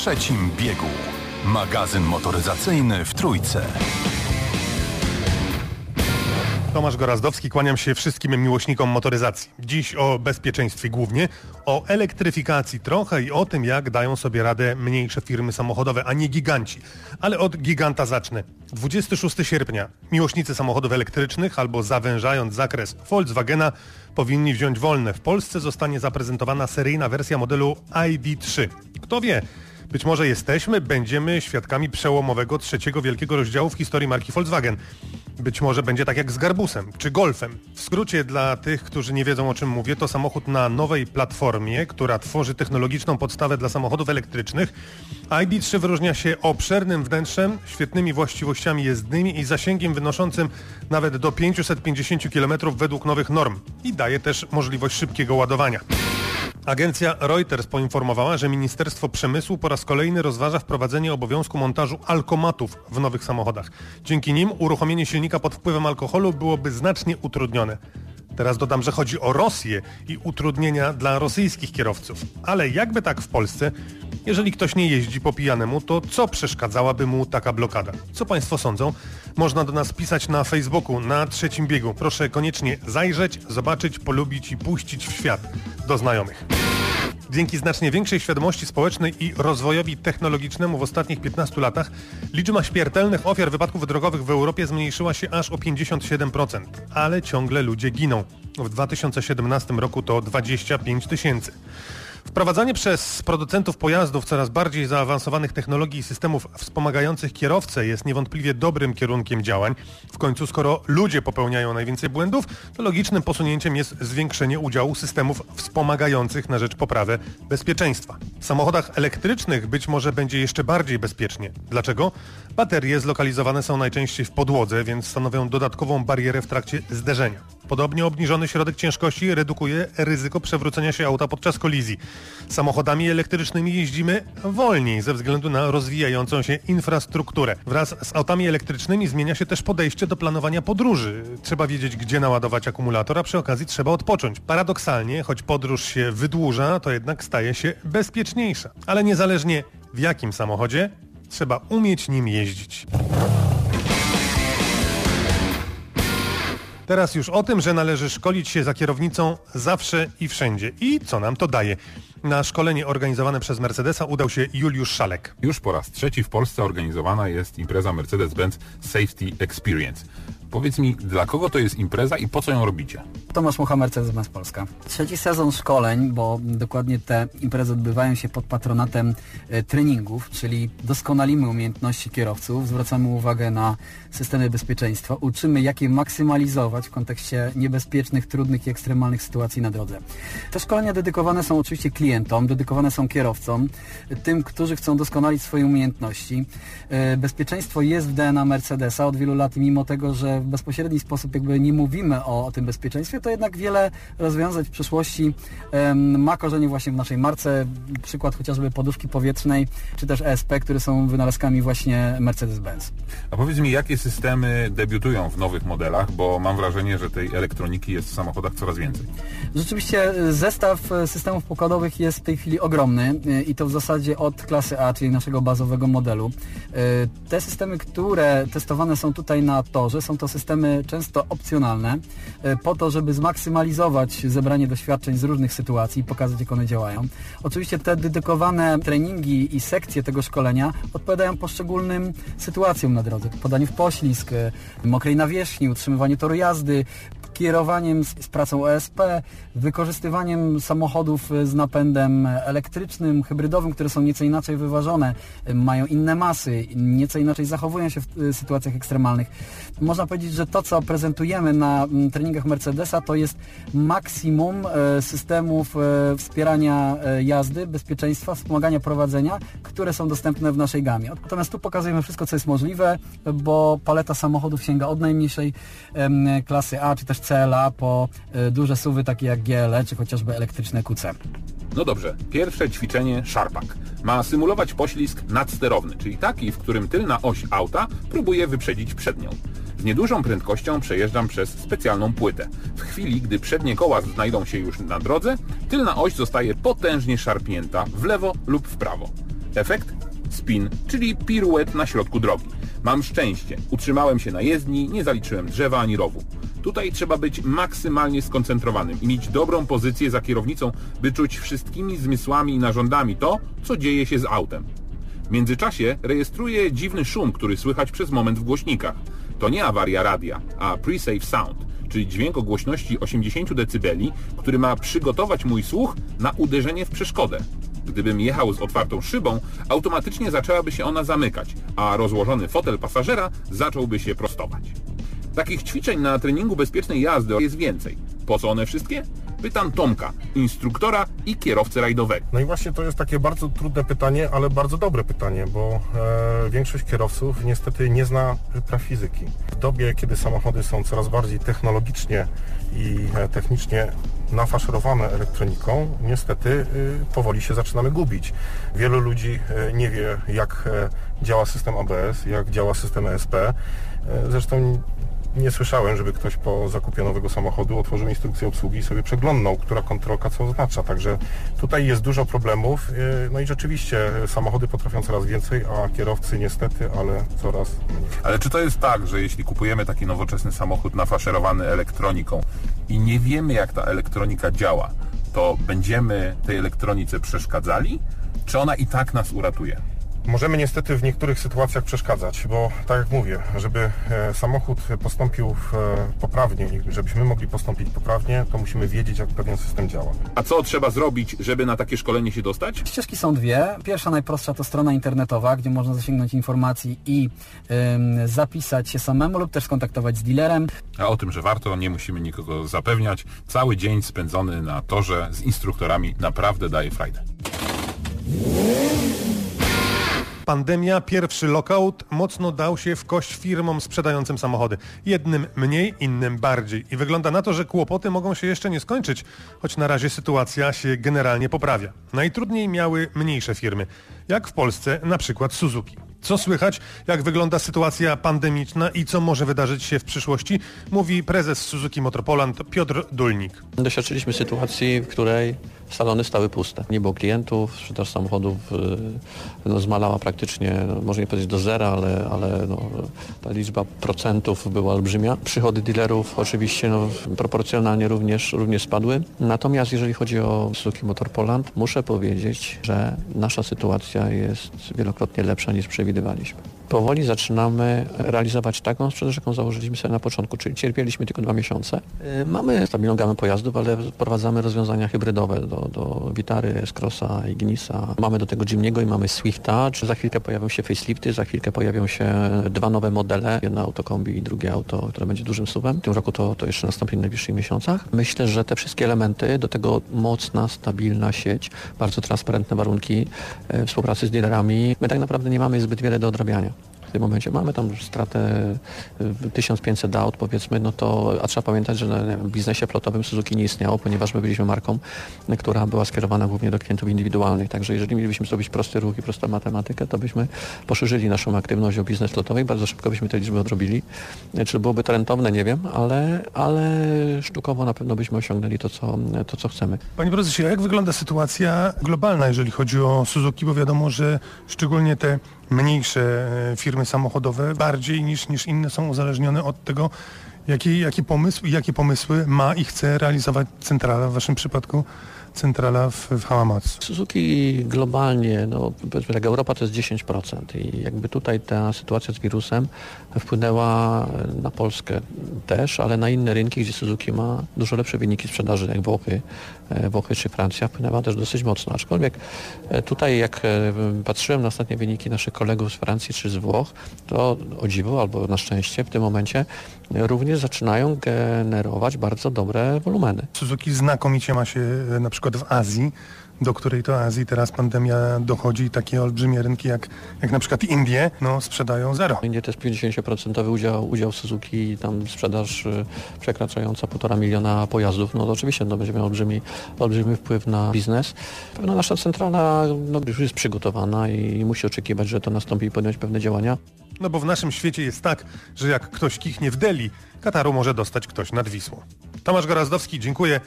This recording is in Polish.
trzecim biegu. Magazyn motoryzacyjny w Trójce. Tomasz Gorazdowski, kłaniam się wszystkim miłośnikom motoryzacji. Dziś o bezpieczeństwie głównie, o elektryfikacji trochę i o tym, jak dają sobie radę mniejsze firmy samochodowe, a nie giganci. Ale od giganta zacznę. 26 sierpnia. Miłośnicy samochodów elektrycznych albo zawężając zakres Volkswagena powinni wziąć wolne. W Polsce zostanie zaprezentowana seryjna wersja modelu ID3. Kto wie, być może jesteśmy, będziemy świadkami przełomowego trzeciego wielkiego rozdziału w historii marki Volkswagen. Być może będzie tak jak z Garbusem czy Golfem. W skrócie dla tych, którzy nie wiedzą o czym mówię, to samochód na nowej platformie, która tworzy technologiczną podstawę dla samochodów elektrycznych. ID3 wyróżnia się obszernym wnętrzem, świetnymi właściwościami jezdnymi i zasięgiem wynoszącym nawet do 550 km według nowych norm. I daje też możliwość szybkiego ładowania. Agencja Reuters poinformowała, że Ministerstwo Przemysłu po raz kolejny rozważa wprowadzenie obowiązku montażu alkomatów w nowych samochodach. Dzięki nim uruchomienie silnika pod wpływem alkoholu byłoby znacznie utrudnione. Teraz dodam, że chodzi o Rosję i utrudnienia dla rosyjskich kierowców. Ale jakby tak w Polsce, jeżeli ktoś nie jeździ po pijanemu, to co przeszkadzałaby mu taka blokada? Co Państwo sądzą? Można do nas pisać na Facebooku, na trzecim biegu. Proszę koniecznie zajrzeć, zobaczyć, polubić i puścić w świat do znajomych. Dzięki znacznie większej świadomości społecznej i rozwojowi technologicznemu w ostatnich 15 latach liczba śmiertelnych ofiar wypadków drogowych w Europie zmniejszyła się aż o 57%, ale ciągle ludzie giną. W 2017 roku to 25 tysięcy. Wprowadzanie przez producentów pojazdów coraz bardziej zaawansowanych technologii i systemów wspomagających kierowcę jest niewątpliwie dobrym kierunkiem działań. W końcu, skoro ludzie popełniają najwięcej błędów, to logicznym posunięciem jest zwiększenie udziału systemów wspomagających na rzecz poprawy bezpieczeństwa. W samochodach elektrycznych być może będzie jeszcze bardziej bezpiecznie. Dlaczego? Baterie zlokalizowane są najczęściej w podłodze, więc stanowią dodatkową barierę w trakcie zderzenia. Podobnie obniżony środek ciężkości redukuje ryzyko przewrócenia się auta podczas kolizji. Samochodami elektrycznymi jeździmy wolniej ze względu na rozwijającą się infrastrukturę. Wraz z autami elektrycznymi zmienia się też podejście do planowania podróży. Trzeba wiedzieć, gdzie naładować akumulator, a przy okazji trzeba odpocząć. Paradoksalnie, choć podróż się wydłuża, to jednak staje się bezpieczniejsza. Ale niezależnie w jakim samochodzie, trzeba umieć nim jeździć. Teraz już o tym, że należy szkolić się za kierownicą zawsze i wszędzie. I co nam to daje? Na szkolenie organizowane przez Mercedesa udał się Juliusz Szalek. Już po raz trzeci w Polsce organizowana jest impreza Mercedes-Benz Safety Experience. Powiedz mi, dla kogo to jest impreza i po co ją robicie? Tomasz Mucha, Mercedes-Benz Polska. Trzeci sezon szkoleń, bo dokładnie te imprezy odbywają się pod patronatem e, treningów, czyli doskonalimy umiejętności kierowców, zwracamy uwagę na systemy bezpieczeństwa, uczymy jak je maksymalizować w kontekście niebezpiecznych, trudnych i ekstremalnych sytuacji na drodze. Te szkolenia dedykowane są oczywiście klientom, dedykowane są kierowcom, tym, którzy chcą doskonalić swoje umiejętności. E, bezpieczeństwo jest w DNA Mercedesa od wielu lat, mimo tego, że w bezpośredni sposób jakby nie mówimy o, o tym bezpieczeństwie, to jednak wiele rozwiązań w przyszłości ma korzenie właśnie w naszej marce. Przykład chociażby poduszki powietrznej, czy też ESP, które są wynalazkami właśnie Mercedes-Benz. A powiedz mi, jakie systemy debiutują w nowych modelach, bo mam wrażenie, że tej elektroniki jest w samochodach coraz więcej. Rzeczywiście e, zestaw e, systemów pokładowych jest w tej chwili ogromny e, i to w zasadzie od klasy A, czyli naszego bazowego modelu. Te systemy, które testowane są tutaj na torze, są to systemy często opcjonalne, po to, żeby zmaksymalizować zebranie doświadczeń z różnych sytuacji i pokazać, jak one działają. Oczywiście te dedykowane treningi i sekcje tego szkolenia odpowiadają poszczególnym sytuacjom na drodze. Podanie w poślizg, mokrej nawierzchni, utrzymywanie toru jazdy, kierowaniem z, z pracą OSP, wykorzystywaniem samochodów z napędem elektrycznym, hybrydowym, które są nieco inaczej wyważone, mają inne masy, nieco inaczej zachowują się w y, sytuacjach ekstremalnych. Można powiedzieć, że to, co prezentujemy na treningach Mercedesa, to jest maksimum e, systemów e, wspierania e, jazdy, bezpieczeństwa, wspomagania prowadzenia, które są dostępne w naszej gamie. Natomiast tu pokazujemy wszystko, co jest możliwe, bo paleta samochodów sięga od najmniejszej klasy A, czy też CLA po duże suwy takie jak GLE, czy chociażby elektryczne QC. No dobrze, pierwsze ćwiczenie Sharpak. Ma symulować poślizg nadsterowny, czyli taki, w którym tylna oś auta próbuje wyprzedzić przednią. Z niedużą prędkością przejeżdżam przez specjalną płytę. W chwili, gdy przednie koła znajdą się już na drodze, tylna oś zostaje potężnie szarpnięta w lewo lub w prawo. Efekt? Spin, czyli piruet na środku drogi. Mam szczęście. Utrzymałem się na jezdni, nie zaliczyłem drzewa ani rowu. Tutaj trzeba być maksymalnie skoncentrowanym i mieć dobrą pozycję za kierownicą, by czuć wszystkimi zmysłami i narządami to, co dzieje się z autem. W międzyczasie rejestruję dziwny szum, który słychać przez moment w głośnikach. To nie awaria radia, a pre-save sound, czyli dźwięk o głośności 80 dB, który ma przygotować mój słuch na uderzenie w przeszkodę. Gdybym jechał z otwartą szybą, automatycznie zaczęłaby się ona zamykać, a rozłożony fotel pasażera zacząłby się prostować. Takich ćwiczeń na treningu bezpiecznej jazdy jest więcej. Po co one wszystkie? Pytam Tomka, instruktora i kierowcę rajdowego. No i właśnie to jest takie bardzo trudne pytanie, ale bardzo dobre pytanie, bo e, większość kierowców niestety nie zna praw fizyki. W dobie, kiedy samochody są coraz bardziej technologicznie i e, technicznie nafaszerowane elektroniką, niestety y, powoli się zaczynamy gubić. Wielu ludzi y, nie wie, jak e, działa system ABS, jak działa system ESP. Zresztą nie słyszałem, żeby ktoś po zakupie nowego samochodu otworzył instrukcję obsługi i sobie przeglądnął, która kontrolka co oznacza. Także tutaj jest dużo problemów. y, No i rzeczywiście y, samochody potrafią coraz więcej, a kierowcy niestety, ale coraz mniej. Ale czy to jest tak, że jeśli kupujemy taki nowoczesny samochód nafaszerowany elektroniką i nie wiemy jak ta elektronika działa, to będziemy tej elektronice przeszkadzali? Czy ona i tak nas uratuje? Możemy niestety w niektórych sytuacjach przeszkadzać, bo tak jak mówię, żeby e, samochód postąpił e, poprawnie, i żebyśmy mogli postąpić poprawnie, to musimy wiedzieć, jak pewien system działa. A co trzeba zrobić, żeby na takie szkolenie się dostać? Ścieżki są dwie. Pierwsza, najprostsza to strona internetowa, gdzie można zasięgnąć informacji i ym, zapisać się samemu lub też skontaktować z dealerem. A o tym, że warto, nie musimy nikogo zapewniać. Cały dzień spędzony na torze z instruktorami naprawdę daje frajdę. Pandemia, pierwszy lockout mocno dał się w kość firmom sprzedającym samochody. Jednym mniej, innym bardziej. I wygląda na to, że kłopoty mogą się jeszcze nie skończyć, choć na razie sytuacja się generalnie poprawia. Najtrudniej miały mniejsze firmy, jak w Polsce na przykład Suzuki. Co słychać, jak wygląda sytuacja pandemiczna i co może wydarzyć się w przyszłości, mówi prezes Suzuki Motorpoland Piotr Dulnik. Doświadczyliśmy sytuacji, w której salony stały puste. Nie było klientów, sprzedaż samochodów y, no, zmalała praktycznie, no, można nie powiedzieć do zera, ale, ale no, ta liczba procentów była olbrzymia. Przychody dealerów oczywiście no, proporcjonalnie również, również spadły. Natomiast jeżeli chodzi o Suzuki Motor Poland, muszę powiedzieć, że nasza sytuacja jest wielokrotnie lepsza niż przewidywaliśmy. Powoli zaczynamy realizować taką sprzedaż, jaką założyliśmy sobie na początku, czyli cierpieliśmy tylko dwa miesiące. Y, Mamy stabilną gamę pojazdów, ale wprowadzamy rozwiązania hybrydowe do, do Vitary, S-Crossa, Ignisa. Mamy do tego Jimniego i mamy Swifta. Za chwilkę pojawią się facelifty, za chwilkę pojawią się dwa nowe modele. Jedno auto kombi i drugie auto, które będzie dużym suwem. W tym roku to, to jeszcze nastąpi w najbliższych miesiącach. Myślę, że te wszystkie elementy, do tego mocna, stabilna sieć, bardzo transparentne warunki e, współpracy z dealerami. My tak naprawdę nie mamy zbyt wiele do odrabiania. W tym momencie mamy tam stratę y, 1500 aut powiedzmy, no to a trzeba pamiętać, że na- w biznesie flotowym Suzuki nie istniało, ponieważ my byliśmy marką, y, która była skierowana głównie do klientów indywidualnych. Także jeżeli mielibyśmy zrobić prosty ruch i prostą matematykę, to byśmy poszerzyli naszą aktywność o biznes flotowy i bardzo szybko byśmy te liczby odrobili. Y, Czy byłoby to rentowne, nie wiem, ale, ale sztukowo na pewno byśmy osiągnęli to, co, to, co chcemy. Panie prezesie, jak wygląda sytuacja globalna, jeżeli chodzi o Suzuki? Bo wiadomo, że szczególnie te mniejsze e, firmy samochodowe bardziej niż, niż inne są uzależnione od tego, jaki, jaki pomysł i jakie pomysły ma i chce realizować centrala, w waszym przypadku centrala w, w Hałamatsu. Suzuki globalnie, no powiedzmy tak, Europa to jest 10% i jakby tutaj ta sytuacja z wirusem wpłynęła na Polskę też, ale na inne rynki, gdzie Suzuki ma dużo lepsze wyniki sprzedaży, jak Włochy, Włochy czy Francja, wpłynęła też dosyć mocno. Aczkolwiek e, tutaj jak e, patrzyłem na ostatnie wyniki naszych kolegów z Francji czy z Włoch, to o dziwo albo na szczęście w tym momencie e, również zaczynają generować bardzo dobre wolumeny. Suzuki znakomicie ma się e, na przykład w Azji, do której to Azji teraz pandemia dochodzi i takie olbrzymie rynki jak, jak na przykład Indie, no sprzedają zero. Indie to jest 50% udział, udział Suzuki, tam sprzedaż y, przekraczająca półtora miliona pojazdów. No to oczywiście no, będzie miał olbrzymi, olbrzymi wpływ na biznes. Pewno nasza centralna no, już jest przygotowana i musi oczekiwać, że to nastąpi i podjąć pewne działania. No bo w naszym świecie jest tak, że jak ktoś kichnie w Delhi, Kataru może dostać ktoś nad Wisłą. Tomasz Gorazdowski, dziękuję.